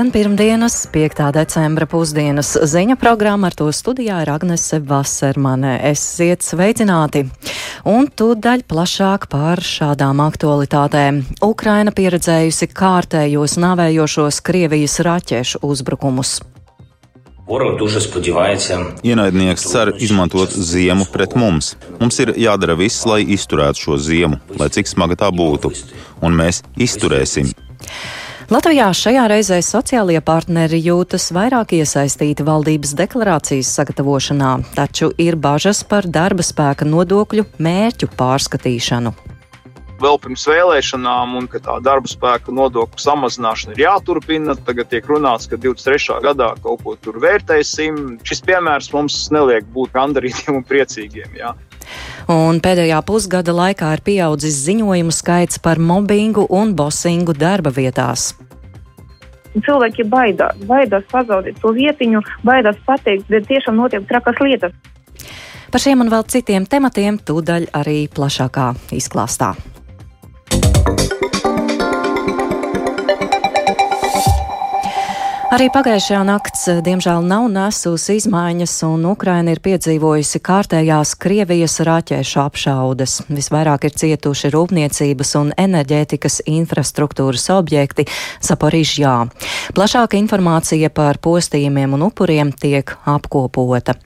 Skan pirmdienas, 5. decembra pusdienas ziņa programma, ar to studijā ir Agnese Vasermane. Esiet sveicināti! Un tūdaļ plašāk par šādām aktualitātēm. Ukraina pieredzējusi kārtējos navējošos Krievijas raķešu uzbrukumus. Ienaidnieks cer izmantot ziemu pret mums. Mums ir jādara viss, lai izturētu šo ziemu, lai cik smaga tā būtu. Un mēs izturēsim. Latvijā šajā reizē sociālie partneri jūtas vairāk iesaistīti valdības deklarācijas sagatavošanā, taču ir bažas par darba spēka nodokļu mērķu pārskatīšanu vēl pirms vēlēšanām, un ka tā darba spēka nodokļu samazināšana ir jāturpina. Tagad tiek runāts, ka 23. gadā kaut ko tur vērtēsim. Šis piemērs mums neliek būt gandarītiem un priecīgiem. Jā. Un pēdējā pusgada laikā ir pieaudzis ziņojumu skaits par mobbingu un bosingu darba vietās. Cilvēki baidās, baidās pazaudēt to vietiņu, baidās pateikt, bet tiešām notiek trakas lietas. Par šiem un vēl citiem tematiem tūdaļ arī plašākā izklāstā. Arī pagājušajā nakts, eh, diemžēl, nav nesusi izmaiņas, un Ukraina ir piedzīvojusi kārtējās Krievijas raķešu apšaudes. Visvairāk ir cietuši rūpniecības un enerģētikas infrastruktūras objekti Zaporižjā. Plašāka informācija par postījumiem un upuriem tiek apkopota.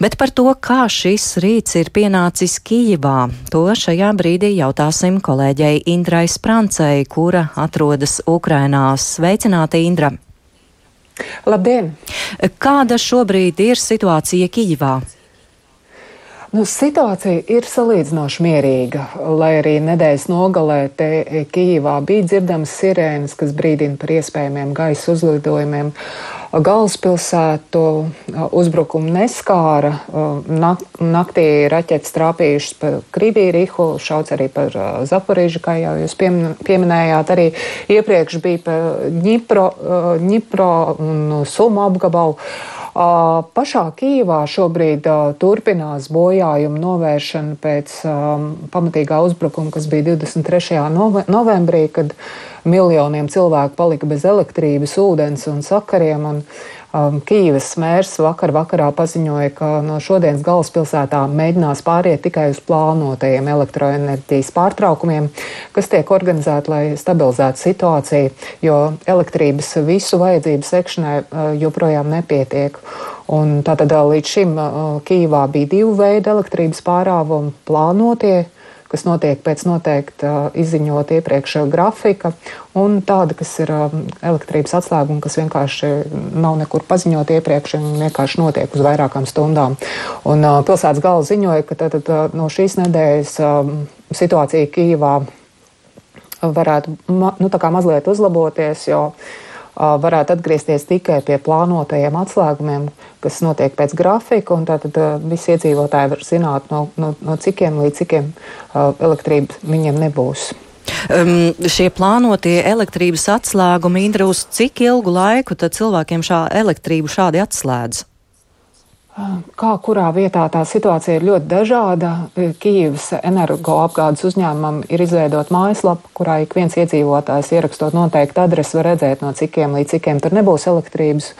Bet par to, kā šis rīts ir pienācis Kijivā, to šajā brīdī jautāsim kolēģei Indrai Sprancei, kura atrodas Ukrainā. Sveicināti, Indra! Labdien! Kāda šobrīd ir situācija Kijivā? Nu, situācija ir salīdzinoši mierīga, lai arī nedēļas nogalē te Kijivā bija dzirdamas sirēnas, kas brīdina par iespējamiem gaisa uzlidojumiem. Galvaspilsētu uzbrukumu neskāra. Nak naktī raķetes trāpījušas pa Krībīrihu, šauc arī par Zaporīžu, kā jau jūs pieminējāt. Arī iepriekš bija pa Ņipro, Ņipro un Sumu apgabalu. Pašā Kīvā šobrīd turpinās bojājumu novēršana pēc pamatīgā uzbrukuma, kas bija 23. novembrī, kad miljoniem cilvēku palika bez elektrības, ūdens un sakariem. Un, Um, Kīvas mērs vakar vakarā paziņoja, ka no šodienas galvaspilsētā mēģinās pāriet tikai uz plānotajiem elektroenerģijas pārtraukumiem, kas tiek organizēti, lai stabilizētu situāciju, jo elektrības visu vajadzību sekšanai uh, joprojām nepietiek. Un tātad uh, līdz šim uh, Kīvā bija divu veidu elektrības pārāvumi - plānotie kas notiek pēc noteikta izziņot iepriekš grafika, un tāda, kas ir elektrības atslēguma, kas vienkārši nav nekur paziņot iepriekš un vienkārši notiek uz vairākām stundām. Un pilsētas galva ziņoja, ka tad, no šīs nedēļas situācija Kīvā varētu nu, mazliet uzlaboties, jo varētu atgriezties tikai pie plānotajiem atslēgumiem, kas notiek pēc grafika, un tātad visi iedzīvotāji var zināt, no, no, no cikiem līdz cikiem elektrība viņiem nebūs. Um, šie plānotie elektrības atslēgumi, Indra, uz cik ilgu laiku tad cilvēkiem šā elektrību šādi atslēdz? Kā kurā vietā tā situācija ir ļoti dažāda. Kīivas energoapgādes uzņēmumam ir izveidota mājaslapa, kurā ik viens iedzīvotājs ierakstot noteiktu adresi var redzēt, no cikiem līdz cikiem tur nebūs elektrības.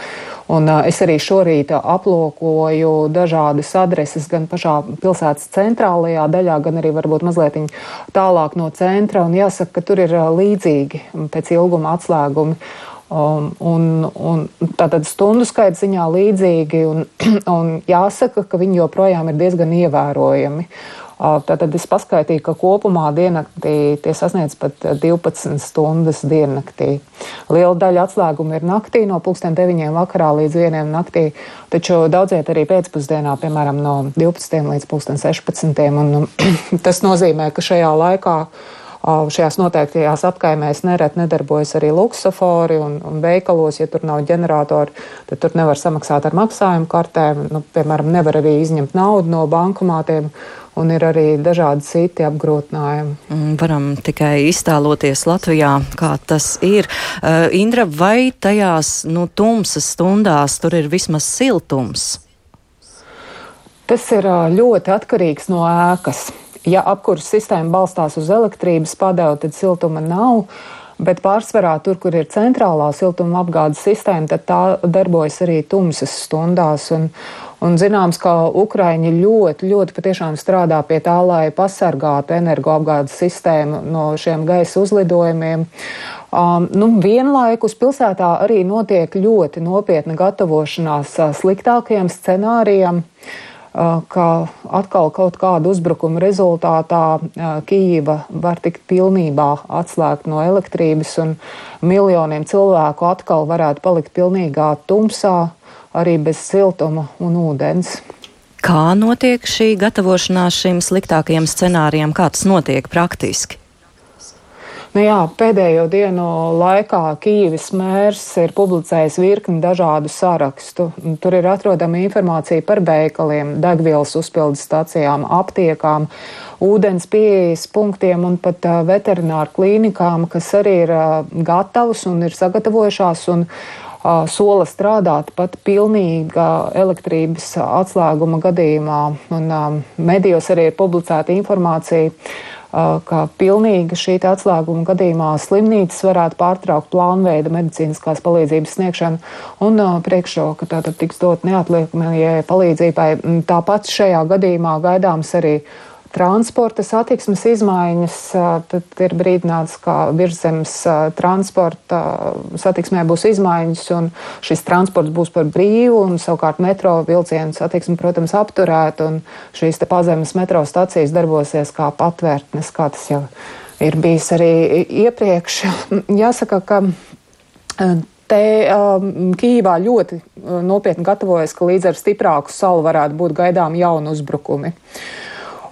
Un es arī šorīt aplūkoju dažādas adreses gan pašā pilsētas centrālajā daļā, gan arī varbūt mazliet tālāk no centra. Un jāsaka, ka tur ir līdzīgi pēc ilguma atslēgumi. Um, un, un tātad stundu skaita ziņā līdzīgi, un, un jāsaka, ka viņi joprojām ir diezgan ievērojami. Uh, tātad es paskaitīju, ka kopumā diennaktī tie sasniedz pat 12 stundas diennaktī. Liela daļa atslēgumu ir naktī, no 9 vakarā līdz 1 naktī, taču daudziet arī pēcpusdienā, piemēram, no 12 līdz 16. Un, tas nozīmē, ka šajā laikā Šajās noteiktajās apkaimēs nereti nedarbojas arī luksofori un, un veikalos, ja tur nav ģeneratori, tad tur nevar samaksāt ar maksājumu kartēm. Nu, piemēram, nevar arī izņemt naudu no bankomātiem un ir arī dažādi citi apgrūtinājumi. Mm, varam tikai iztēloties Latvijā, kā tas ir. Uh, Indra, vai tajās nu, tumsas stundās tur ir vismaz siltums? Tas ir ļoti atkarīgs no ēkas. Ja apkurss sistēma balstās uz elektrības padevu, tad siltuma nav. Bet pārsvarā tur, kur ir centrālā siltuma apgādes sistēma, tad tā darbojas arī tumsas stundās. Un, un zināms, ka Ukraiņi ļoti, ļoti patiešām strādā pie tā, lai pasargātu energoapgādes sistēmu no šiem gaisa uzlidojumiem. Um, nu, vienlaikus pilsētā arī notiek ļoti nopietna gatavošanās sliktākajiem scenārijiem. Uh, ka atkal kaut kāda uzbrukuma rezultātā Kīva var tikt pilnībā atslēgt no elektrības un miljoniem cilvēku atkal varētu palikt pilnīgā tumsā, arī bez siltuma un ūdens. Kā notiek šī gatavošanās šim sliktākajam scenārijam, kā tas notiek praktiski? Nu jā, pēdējo dienu laikā Kīvis mērs ir publicējis virkni dažādu sarakstu. Tur ir atrodama informācija par veikaliem, degvielas uzpildes stacijām, aptiekām, ūdens pieejas punktiem un pat veterināru klīnikām, kas arī ir gatavas un ir sagatavojušās un sola strādāt pat pilnīga elektrības atslēguma gadījumā. Un medijos arī ir publicēta informācija ka pilnīga šī atslēguma gadījumā slimnīcas varētu pārtraukt plānveida medicīniskās palīdzības sniegšanu un priekšroka tātad tiks dot neatliekamajai palīdzībai. Tāpat šajā gadījumā gaidāms arī transporta satiksmes izmaiņas, tad ir brīdināts, ka virszemes transporta satiksmē būs izmaiņas, un šis transports būs par brīvu, un savukārt metro vilcienu satiksme, protams, apturēt, un šīs pazemes metro stacijas darbosies kā patvērtnes, kā tas jau ir bijis arī iepriekš. Jāsaka, ka Te um, Kīvā ļoti nopietni gatavojas, ka līdz ar stiprāku salu varētu būt gaidām jauni uzbrukumi. Uh,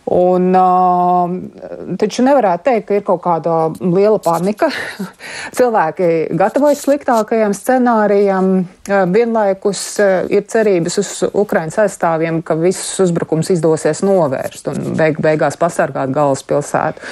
Un, uh, taču nevarētu teikt, ka ir kaut kāda liela panika. Cilvēki gatavojas sliktākajam scenārijam, uh, vienlaikus uh, ir cerības uz Ukraiņas aizstāvjiem, ka visus uzbrukums izdosies novērst un beig beigās pasargāt galvaspilsētu.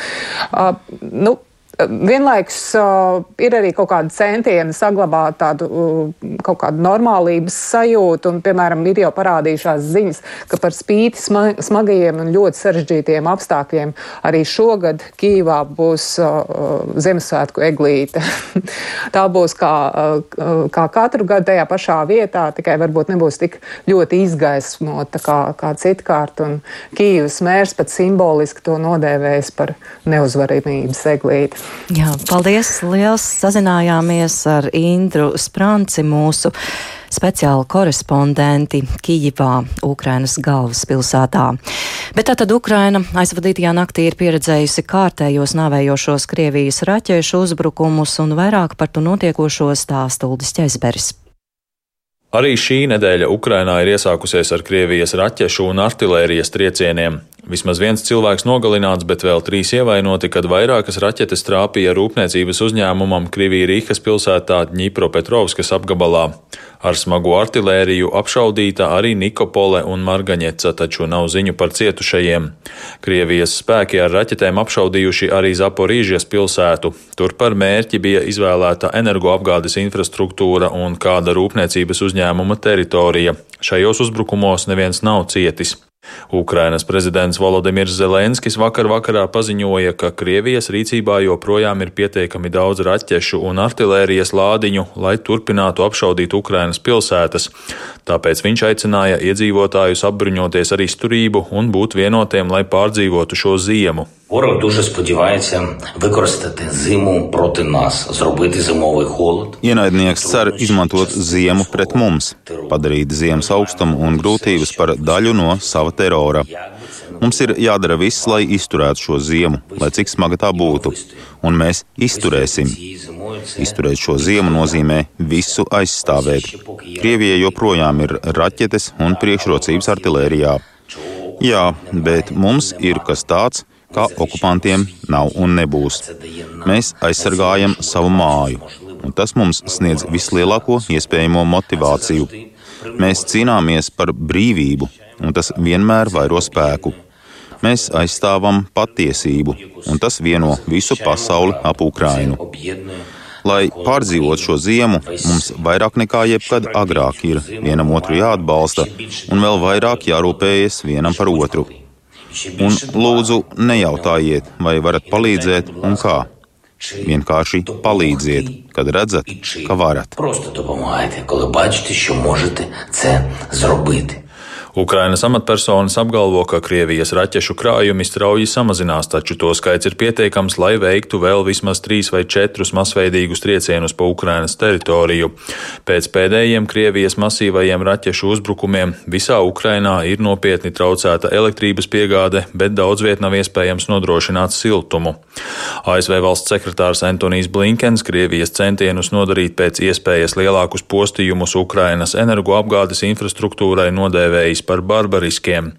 Uh, nu, Vienlaikus uh, ir arī kaut kāda centiena saglabāt tādu uh, kaut kādu normālības sajūtu, un, piemēram, ir jau parādījušās ziņas, ka par spīti sma smagajiem un ļoti sarežģītiem apstākļiem arī šogad Kīvā būs uh, Ziemassvētku eglīte. Tā būs kā, uh, kā katru gadu tajā pašā vietā, tikai varbūt nebūs tik ļoti izgaismota kā, kā citkārt, un Kīvas mērs pat simboliski to nodēvējis par neuzvarības eglīti. Jā, paldies! Liels sazinājāmies ar Indru Spranci, mūsu speciālu korespondenti Kijivā, Ukrainas galvaspilsētā. Bet tātad Ukraina aizvadītajā naktī ir pieredzējusi kārtējos nāvējošos Krievijas raķešu uzbrukumus un vairāk par to notiekošo stāsta Uldis Ķezberis. Arī šī nedēļa Ukrainā ir iesākusies ar Krievijas raķešu un artilērijas triecieniem. Vismaz viens cilvēks nogalināts, bet vēl trīs ievainoti, kad vairākas raķetes trāpīja rūpniecības uzņēmumam Krivija Rīgas pilsētā Ņipropetrovskas apgabalā. Ar smagu artilēriju apšaudīta arī Nikopole un Margaņeca, taču nav ziņu par cietušajiem. Krievijas spēki ar raķetēm apšaudījuši arī Zaporīžies pilsētu. Tur par mērķi bija izvēlēta energoapgādes infrastruktūra un kāda rūpniecības uzņēmuma teritorija. Šajos uzbrukumos neviens nav cietis. Ukrainas prezidents Volodimirs Zelenskis vakar vakarā paziņoja, ka Krievijas rīcībā joprojām ir pietiekami daudz raķešu un artilērijas lādiņu, lai turpinātu apšaudīt Ukrainas pilsētas. Tāpēc viņš aicināja iedzīvotājus apbruņoties ar izturību un būt vienotiem, lai pārdzīvotu šo ziemu. Ворог дуже сподівається використати зиму проти нас, зробити зимовий холод. Ienaidnieks cer izmantot ziemu pret mums, padarīt ziemas augstumu un grūtības par daļu no sava terora. Mums ir jādara viss, lai izturētu šo ziemu, lai cik smaga tā būtu, un mēs izturēsim. Izturēt šo ziemu nozīmē visu aizstāvēt. Krievijai joprojām ir raķetes un priekšrocības artilērijā. Jā, bet mums ir kas tāds, kā okupantiem nav un nebūs. Mēs aizsargājam savu māju, un tas mums sniedz vislielāko iespējamo motivāciju. Mēs cīnāmies par brīvību, un tas vienmēr vairo spēku. Mēs aizstāvam patiesību, un tas vieno visu pasauli ap Ukrainu. Lai pārdzīvotu šo ziemu, mums vairāk nekā jebkad agrāk ir vienam otru jāatbalsta un vēl vairāk jārūpējas vienam par otru. Un lūdzu, nejautājiet, vai varat palīdzēt un kā. Vienkārši palīdziet, kad redzat, ka varat. Просто допомагайте, коли бачите, що можете це зробити. Ukrainas amatpersonas apgalvo, ka Krievijas raķešu krājumi strauji samazinās, taču to skaits ir pietiekams, lai veiktu vēl vismaz trīs vai četrus masveidīgus triecienus pa Ukrainas teritoriju. Pēc pēdējiem Krievijas masīvajiem raķešu uzbrukumiem visā Ukrainā ir nopietni traucēta elektrības piegāde, bet daudz viet nav iespējams nodrošināt siltumu. ASV valsts sekretārs Antonijs Blinkens Krievijas centienus nodarīt pēc iespējas lielākus postījumus Ukrainas energoapgādes infrastruktūrai nodēvējis par barbariskiem.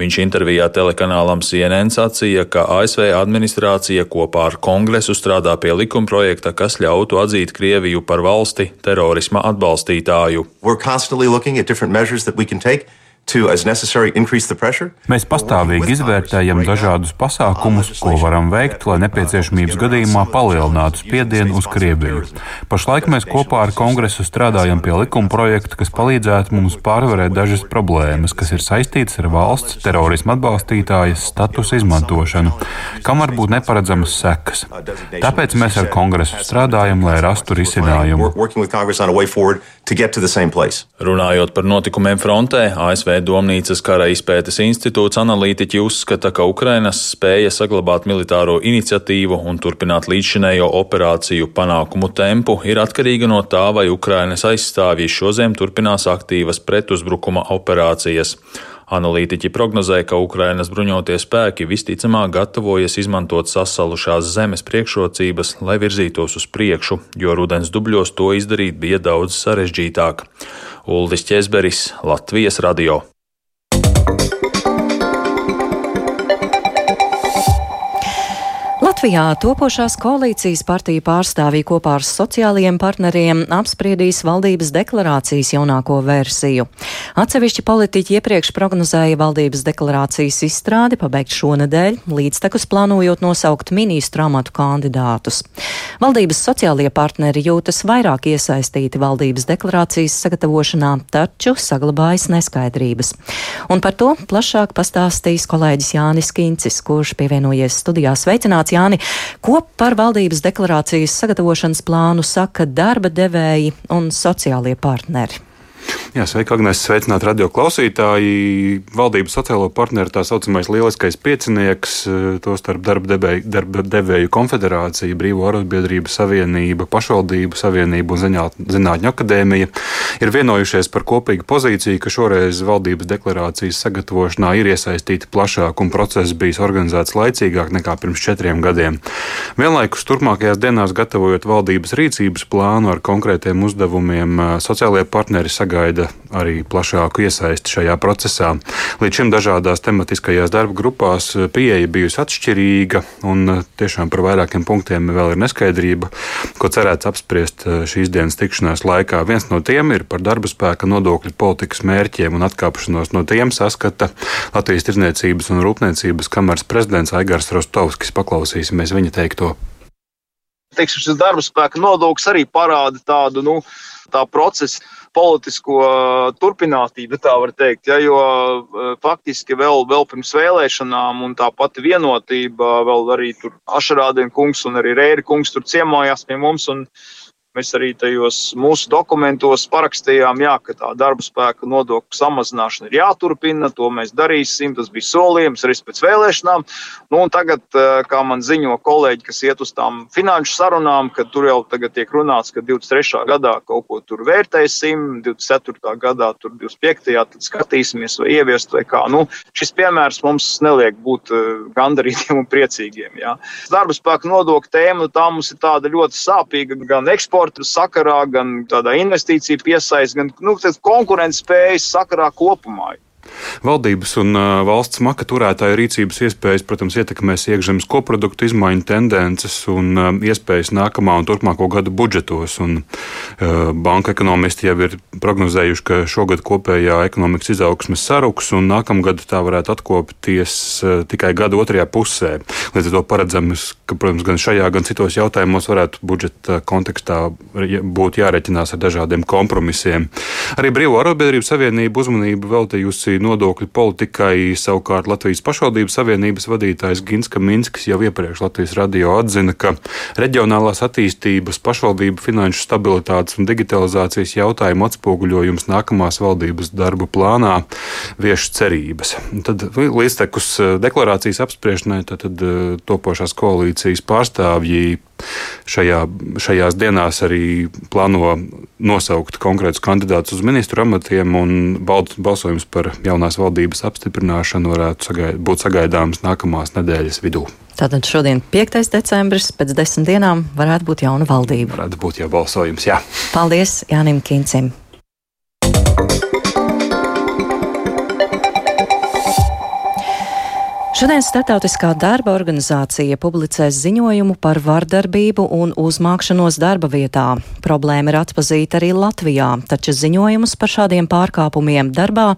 Viņš intervijā telekanālam CNN sacīja, ka ASV administrācija kopā ar kongresu strādā pie likumprojekta, kas ļautu atzīt Krieviju par valsti terorisma atbalstītāju. Mēs pastāvīgi izvērtējam dažādus pasākumus, ko varam veikt, lai nepieciešamības gadījumā palielinātu spiedienu uz Krieviju. Pašlaik mēs kopā ar kongresu strādājam pie likuma projekta, kas palīdzētu mums pārvarēt dažas problēmas, kas ir saistītas ar valsts terorisma atbalstītājas statusu izmantošanu, kam var būt neparedzamas sekas. Tāpēc mēs ar kongresu strādājam, lai rastu risinājumu. Runājot par notikumiem frontē, ASV Domnīcas kara izpētes institūts analītiķi uzskata, ka Ukrainas spēja saglabāt militāro iniciatīvu un turpināt līdzšinējo operāciju panākumu tempu ir atkarīga no tā, vai Ukrainas aizstāvji šoziem turpinās aktīvas pretuzbrukuma operācijas. Analītiķi prognozē, ka Ukrainas bruņotie spēki visticamāk gatavojas izmantot sasalušās zemes priekšrocības, lai virzītos uz priekšu, jo rudens dubļos to izdarīt bija daudz sarežģītāk. Uldis Česberis, Latvijas radio. Latvijā topošās koalīcijas partiju pārstāvji kopā ar sociālajiem partneriem apspriedīs valdības deklarācijas jaunāko versiju. Atsevišķi politiķi iepriekš prognozēja valdības deklarācijas izstrādi pabeigt šonadēļ, līdztekus plānojot nosaukt ministru amatu kandidātus. Valdības sociālie partneri jūtas vairāk iesaistīti valdības deklarācijas sagatavošanā, taču saglabājas neskaidrības. Un par to plašāk pastāstīs kolēģis Jānis Kincis, kurš pievienojies studijā sveicināt Sveicināts, Jāni! Ko par valdības deklarācijas sagatavošanas plānu saka darba devēji un sociālie partneri? Jā, sveiki, Agnēs, sveicināti radio klausītāji. Valdības sociālo partneru tā saucamais lieliskais piecinieks, tostarp darba devēju, darba devēju konfederācija, Brīvo arotbiedrību savienība, pašvaldību savienība un zinātņu akadēmija ir vienojušies par kopīgu pozīciju, ka šoreiz valdības deklarācijas sagatavošanā ir iesaistīti plašāk un process bijis organizēts laicīgāk nekā pirms četriem gadiem. Vienlaikus turpmākajās dienās gatavojot valdības rīcības plānu ar konkrētiem uzdevumiem, sociālajie partneri sagaida arī plašāku iesaisti šajā procesā. Līdz šim dažādās tematiskajās darba grupās pieeja bijusi atšķirīga, un tiešām par vairākiem punktiem vēl ir neskaidrība, ko cerēts apspriest šīs dienas tikšanās laikā. Viens no tiem ir par darba spēka nodokļu politikas mērķiem un atkāpšanos no tiem saskata Latvijas Tirzniecības un Rūpniecības kameras prezidents Aigars Rostovskis. Paklausīsimies viņa teikto. Teiksim, šis darba spēka nodoklis arī parāda tādu nu, tā procesa politisko turpinātību, tā var teikt. Ja, jo faktiski vēl, vēl pirms vēlēšanām un tā pati vienotība, vēl arī tur Ašarādien kungs un arī Rēri kungs tur ciemojās pie mums. Un, Mēs arī tajos mūsu dokumentos parakstījām, jā, ka tā darba spēka nodokļu samazināšana ir jāturpina. To mēs darīsim. Tas bija solījums arī pēc vēlēšanām. Nu, tagad, kā man ziņo kolēģi, kas iet uz tām finanšu sarunām, ka tur jau tiek runāts, ka 23. gadā kaut ko tur vērtēsim, 24. gadā, tur 25. tad skatīsimies, vai ieviest vai kā. Nu, šis piemērs mums neliek būt gandarītiem un priecīgiem. Jā. Darba spēka nodokļu tēma, tā mums ir tāda ļoti sāpīga gan eksporta eksporta sakarā, gan tādā investīciju piesaistē, gan nu, konkurences spējas sakarā kopumā. Valdības un valsts maka turētāju rīcības iespējas, protams, ietekmēs iekšzemes koproduktu izmaiņu tendences un iespējas nākamā un turpmāko gadu budžetos. Un, uh, banka ekonomisti jau ir prognozējuši, ka šogad kopējā ekonomikas izaugsmes saruks un nākamgad tā varētu atkopties uh, tikai gada otrajā pusē. Līdz ar to paredzams, ka, protams, gan šajā, gan citos jautājumos varētu budžeta kontekstā būt jāreķinās ar dažādiem kompromisiem. Arī Brīvo arotbiedrību savienību uzmanību veltījusi nodokļu politikai. Savukārt Latvijas pašvaldības savienības vadītājs Gins Kaminskis jau iepriekš Latvijas radio atzina, ka reģionālās attīstības, pašvaldību finanšu stabilitātes un digitalizācijas jautājumu atspoguļojums nākamās valdības darba plānā vieš cerības. Tad līdztekus deklarācijas apspriešanai tad, tad topošās koalīcijas pārstāvji šajā, šajās dienās arī plāno nosaukt konkrētus kandidātus uz ministru amatiem, un balsojums par jaunās valdības apstiprināšanu varētu sagaid, būt sagaidāms nākamās nedēļas vidū. Tātad šodien, 5. decembris, pēc desmit dienām, varētu būt jauna valdība. Varētu būt jau balsojums, jā. Paldies Jānim Kincim! Šodien Startautiskā darba organizācija publicēs ziņojumu par vardarbību un uzmākšanos darba vietā. Problēma ir atpazīta arī Latvijā, taču ziņojumus par šādiem pārkāpumiem darbā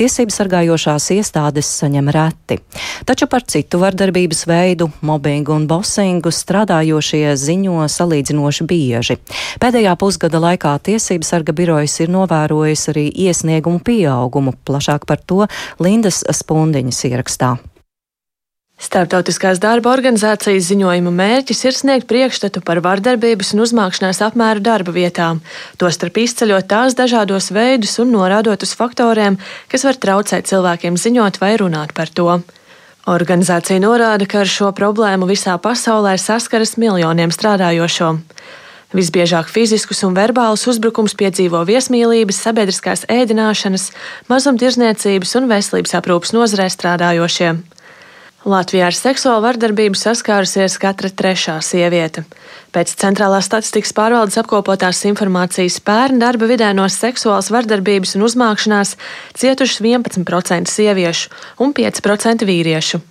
tiesības sargājošās iestādes saņem reti. Taču par citu vardarbības veidu, mobbingu un bosingu strādājošie ziņo salīdzinoši bieži. Pēdējā pusgada laikā tiesības sarga birojas ir novērojis arī iesniegumu pieaugumu. Plašāk par to Lindas Spundiņas ierakstā. Startautiskās darba organizācijas ziņojuma mērķis ir sniegt priekšstatu par vardarbības un uzmākšanās apmēru darba vietām, tostarp izceļot tās dažādos veidus un norādot uz faktoriem, kas var traucēt cilvēkiem ziņot vai runāt par to. Organizācija norāda, ka ar šo problēmu visā pasaulē saskaras miljoniem strādājošo. Visbiežāk fiziskus un verbālus uzbrukums piedzīvo viesmīlības, sabiedriskās ēdināšanas, mazumtirdzniecības un veselības aprūpas nozarē strādājošie. Latvijā ar seksuālu vardarbību saskārusies katra trešā sieviete. Pēc centrālās statistikas pārvaldes apkopotās informācijas pērn darba vidē no seksuālas vardarbības un uzmākšanās cietušas 11% sieviešu un 5% vīriešu.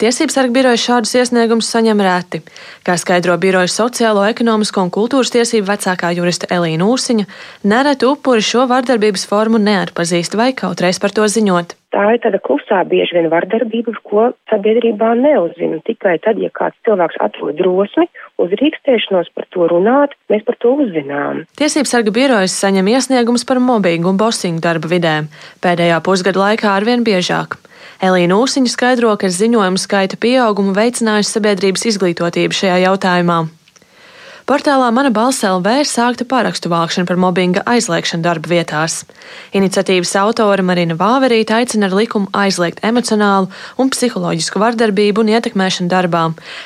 Tiesības sarga biroja šādus iesniegumus saņem reti. Kā skaidro biroja sociālo, ekonomisko un kultūras tiesību vecākā jurista Elīna Ūsiņa, nereti upuri šo vardarbības formu neatpazīst vai kaut reiz par to ziņot. Tā ir tāda klusā bieži vien vardarbība, ko sabiedrībā neuzzina. Tikai tad, ja kāds cilvēks atrod drosmi, uzrīkstēšanos par to runāt, mēs par to uzzinām. Tiesības sarga birojas saņem iesniegumus par mobbingu un bosingu darba vidē. Pēdējā pusgada laikā arvien biežāk. Elīna Ūsiņa skaidro, ka ziņojumu skaita pieaugumu veicinājusi sabiedrības izglītotība šajā jautājumā. Portālā Mana balss LV ir sākta parakstu vākšana par mobbinga aizliekšanu darba vietās. Iniciatīvas autora Marina Vāverīta aicina ar likumu aizliegt emocionālu un psiholoģisku vardarbību un ietekmēšanu darbā,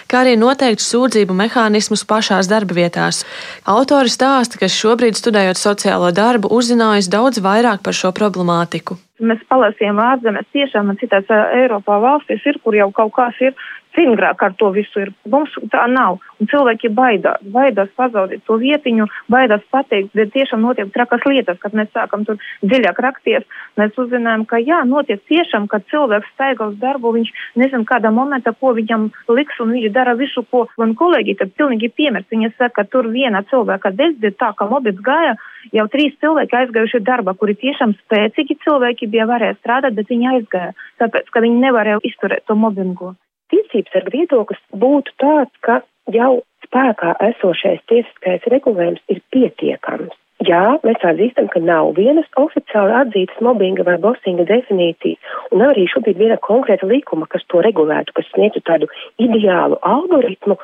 kā arī noteikt sūdzību mehānismus pašās darba vietās. Autori stāsta, ka šobrīd studējot sociālo darbu, uzzinājusi daudz vairāk par šo problemātiku. Mēs palasījām ārzemēs, tiešām citās Eiropā valstīs ir, kur jau kaut kas ir Cīņgrāk ar to visu ir. Mums tā nav. Un cilvēki baidās, baidās pazaudēt to vietiņu, baidās pateikt, bet tiešām notiek trakas lietas, kad mēs sākam tur dziļāk rakties. Mēs uzzinājām, ka jā, notiek tiešām, kad cilvēks staigā uz darbu, viņš nezin kādā momentā, ko viņam liks, un viņš dara visu, ko man kolēģi, tad pilnīgi piemērs. Viņa saka, ka tur viena cilvēka dēļ, tā kā mobils gāja, jau trīs cilvēki aizgājuši darba, kuri tiešām spēcīgi cilvēki bija varēja strādāt, bet viņi aizgāja, tāpēc, ka viņi nevarēja izturēt to mobbingu tiesības sarga viedoklis būtu tāds, ka jau spēkā esošais tiesiskais regulējums ir pietiekams. Jā, mēs atzīstam, ka nav vienas oficiāli atzītas mobbinga vai bosinga definīcijas, un arī šobrīd viena konkrēta likuma, kas to regulētu, kas sniegtu tādu ideālu algoritmu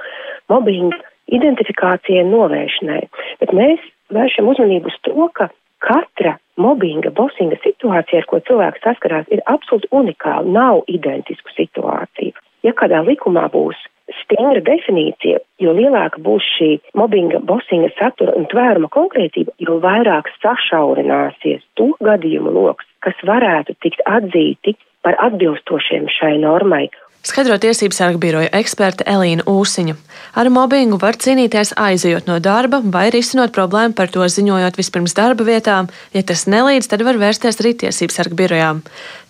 mobbinga identifikācijai un novēršanai. Bet mēs vēršam uzmanību uz to, ka katra mobbinga, bosinga situācija, ar ko cilvēks saskarās, ir absolūti unikāla, nav identisku situāciju ja kādā likumā būs stingra definīcija, jo lielāka būs šī mobbinga, bosinga satura un tvēruma konkrētība, jo vairāk sašaurināsies to gadījumu lokus, kas varētu tikt atzīti par atbilstošiem šai normai Skaidro tiesību sarga biroja eksperte Elīna Ūsiņa. Ar mobbingu var cīnīties aizejot no darba vai risinot problēmu par to ziņojot vispirms darba vietām. Ja tas nelīdz, tad var vērsties arī tiesību sarga birojām.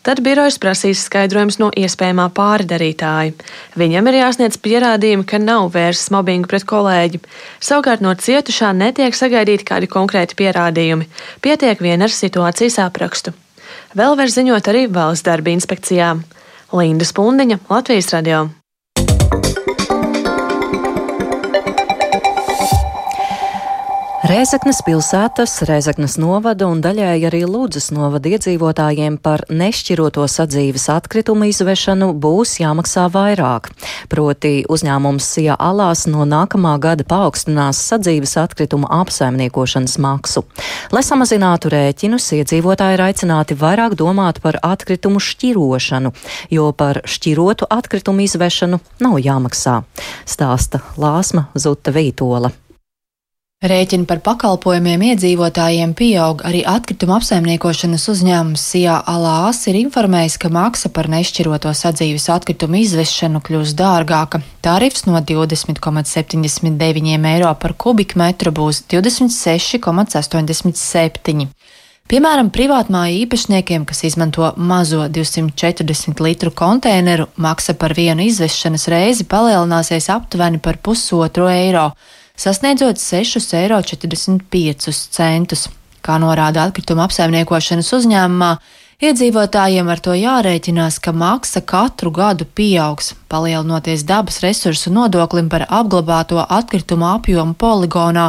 Tad birojas prasīs skaidrojums no iespējamā pārdarītāja. Viņam ir jāsniedz pierādījumi, ka nav vērsts mobbingu pret kolēģi. Savukārt no cietušā netiek sagaidīti kādi konkrēti pierādījumi. Pietiek vien ar situācijas aprakstu. Vēl var ziņot arī valsts darba inspekcijām. Linda Spundiņa, Latvijas radio. Rēzaknes pilsētas, Rēzaknes novada un daļēji arī Lūdzes novada iedzīvotājiem par nešķiroto sadzīves atkritumu izvešanu būs jāmaksā vairāk. Proti uzņēmums Sija Alās no nākamā gada paaugstinās sadzīves atkritumu apsaimniekošanas maksu. Lai samazinātu rēķinus, iedzīvotāji ir aicināti vairāk domāt par atkritumu šķirošanu, jo par šķirotu atkritumu izvešanu nav jāmaksā. Stāsta Lāsma Zuta Vītola. Rēķini par pakalpojumiem iedzīvotājiem pieaug, arī atkrituma apsaimniekošanas uzņēmums Sijā Alās ir informējis, ka maksa par nešķiroto sadzīves atkritumu izvešanu kļūs dārgāka. Tarifs no 20,79 eiro par kubikmetru būs 26,87. Piemēram, privātmāju īpašniekiem, kas izmanto mazo 240 litru konteineru, maksa par vienu izvešanas reizi palielināsies aptuveni par pusotru eiro sasniedzot 6,45 eiro. Kā norāda atkrituma apsaimniekošanas uzņēmumā, Iedzīvotājiem ar to jārēķinās, ka maksa katru gadu pieaugs, palielinoties dabas resursu nodoklim par apglabāto atkritumu apjomu poligonā,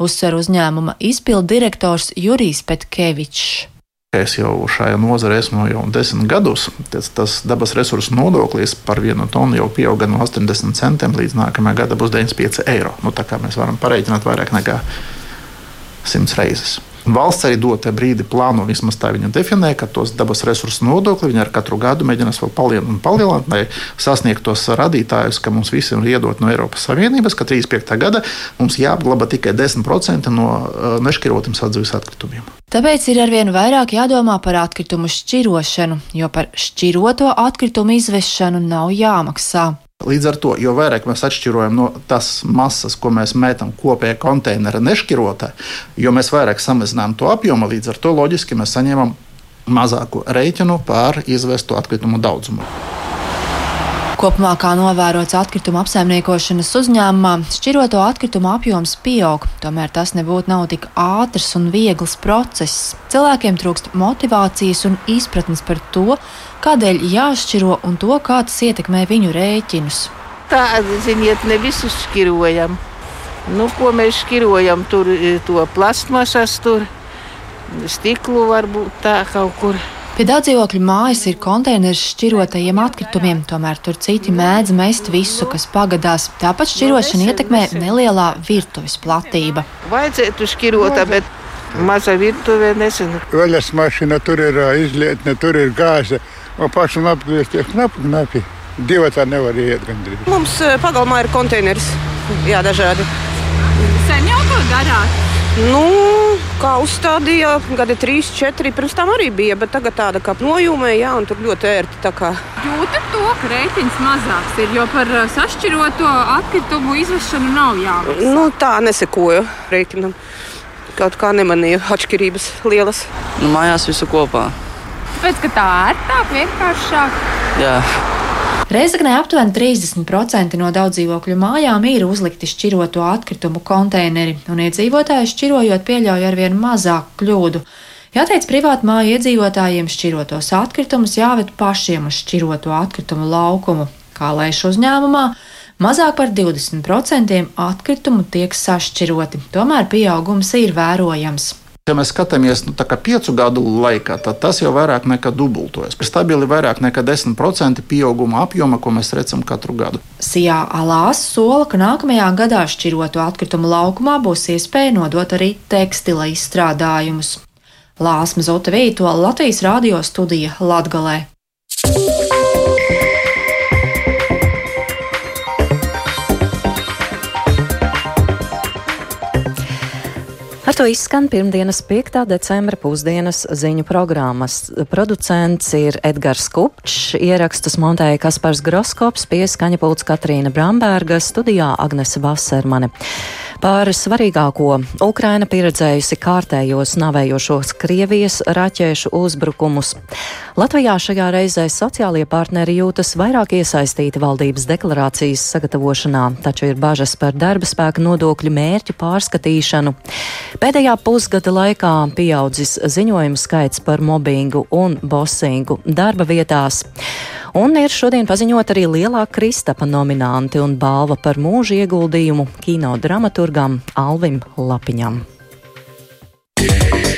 uzsver uzņēmuma izpildu direktors Jurijs Petkevičs. Es jau šajā nozarē esmu jau desmit gadus. Tas, tas dabas resursu nodoklis par vienu tonu jau pieauga no 80 centiem līdz nākamajā gada būs 95 eiro. Nu, tā kā mēs varam pareiķināt vairāk nekā 100 reizes. Valsts arī dotajā brīdī plāno, vismaz tā viņa definē, ka tos dabas resursu nodokli viņi ar katru gadu mēģinās vēl palielināt palielināt, lai sasniegtu tos radītājus, ka mums visiem ir iedot no Eiropas Savienības, ka 35. gada mums jāapglabā tikai 10% no uh, nešķirotiem sadzīves atkritumiem. Tāpēc ir arvien vairāk jādomā par atkritumu šķirošanu, jo par šķiroto atkritumu izvešanu nav jāmaksā. Līdz ar to, jo vairāk mēs atšķirojam no tās masas, ko mēs metam kopējā konteinera nešķirotā, jo mēs vairāk samazinām to apjomu, līdz ar to loģiski mēs saņemam mazāku rēķinu par izvestu atkritumu daudzumu. Kopumā, kā novērots atkrituma apsaimniekošanas uzņēmumā, šķiroto atkritumu apjoms pieaug, tomēr tas nebūtu nav tik ātrs un viegls process. Cilvēkiem trūkst motivācijas un izpratnes par to, kādēļ jāšķiro un to, kā tas ietekmē viņu rēķinus. Tāda ziniet, ne visu šķirojam. Nu, ko mēs šķirojam? Tur e, to plasmasas, tur stiklu varbūt tā kaut kur. Pie daudz dzīvokļu mājas ir konteiners šķirotajiem atkritumiem, tomēr tur citi mēdz mest visu, kas pagadās. Tāpat šķirošana ietekmē nelielā virtuves platība. Vajadzētu šķirot, bet maza virtuve nezinu. Vaļas mašīna tur ir izlietne, tur ir gāze. Man pašam apgriezties knapi, knapi. Divi tā nevar iet gandrīz. Mums pagalmā ir konteiners, jā, dažādi. Sen jau to darāt? Nu, kā uzstādīja, gadi 3, 4, pirms tam arī bija, bet tagad tāda kā nojūmē, jā, un tur ļoti ērti. Jūtat to, ka rēķins mazāks ir, jo par sašķiroto atkritumu izvešanu nav jāmaksā. Nu, tā nesekoju rēķinam. Kaut kā nemanīju atšķirības lielas. Nu, mājās visu kopā. Tāpēc, ka tā ērtāk, vienkāršāk. Jā. Reizeknē aptuveni 30% no daudzdzīvokļu mājām ir uzlikti šķiroto atkritumu konteineri, un iedzīvotāji šķirojot pieļauj arvien mazāku kļūdu. Jāteic, privātu māju iedzīvotājiem šķirotos atkritumus jāved pašiem uz šķiroto atkritumu laukumu, kā lēš uzņēmumā. Mazāk par 20% atkritumu tiek sašķiroti, tomēr pieaugums ir vērojams. Ja mēs skatāmies nu, piecu gadu laikā, tad tas jau vairāk nekā dubultojas. Stabili vairāk nekā 10% pieauguma apjoma, ko mēs redzam katru gadu. Sijā Alās sola, ka nākamajā gadā šķiroto atkritumu laukumā būs iespēja nodot arī tekstila izstrādājumus. Lāsma Zota Vītola Latvijas radio studija Latgalē. Ar to izskan pirmdienas 5. decembra pusdienas ziņu programmas. Producents ir Edgars Kupčs, ierakstus montēja Kaspars Groskops, pieskaņa pults Katrīna Bramberga, studijā Agnese Vasermane. Par svarīgāko Ukraina pieredzējusi kārtējos navējošos Krievijas raķēšu uzbrukumus. Latvijā šajā reizē sociālie partneri jūtas vairāk iesaistīti valdības deklarācijas sagatavošanā, taču ir bažas par darba spēka nodokļu mērķu pārskatīšanu. Pēdējā pusgada laikā pieaudzis ziņojumu skaits par mobbingu un bosingu darba vietās. Un ir šodien paziņot arī lielā Kristapa nominanti un balva par mūža ieguldījumu kino dramaturgam Alvim Lapiņam. Yeah.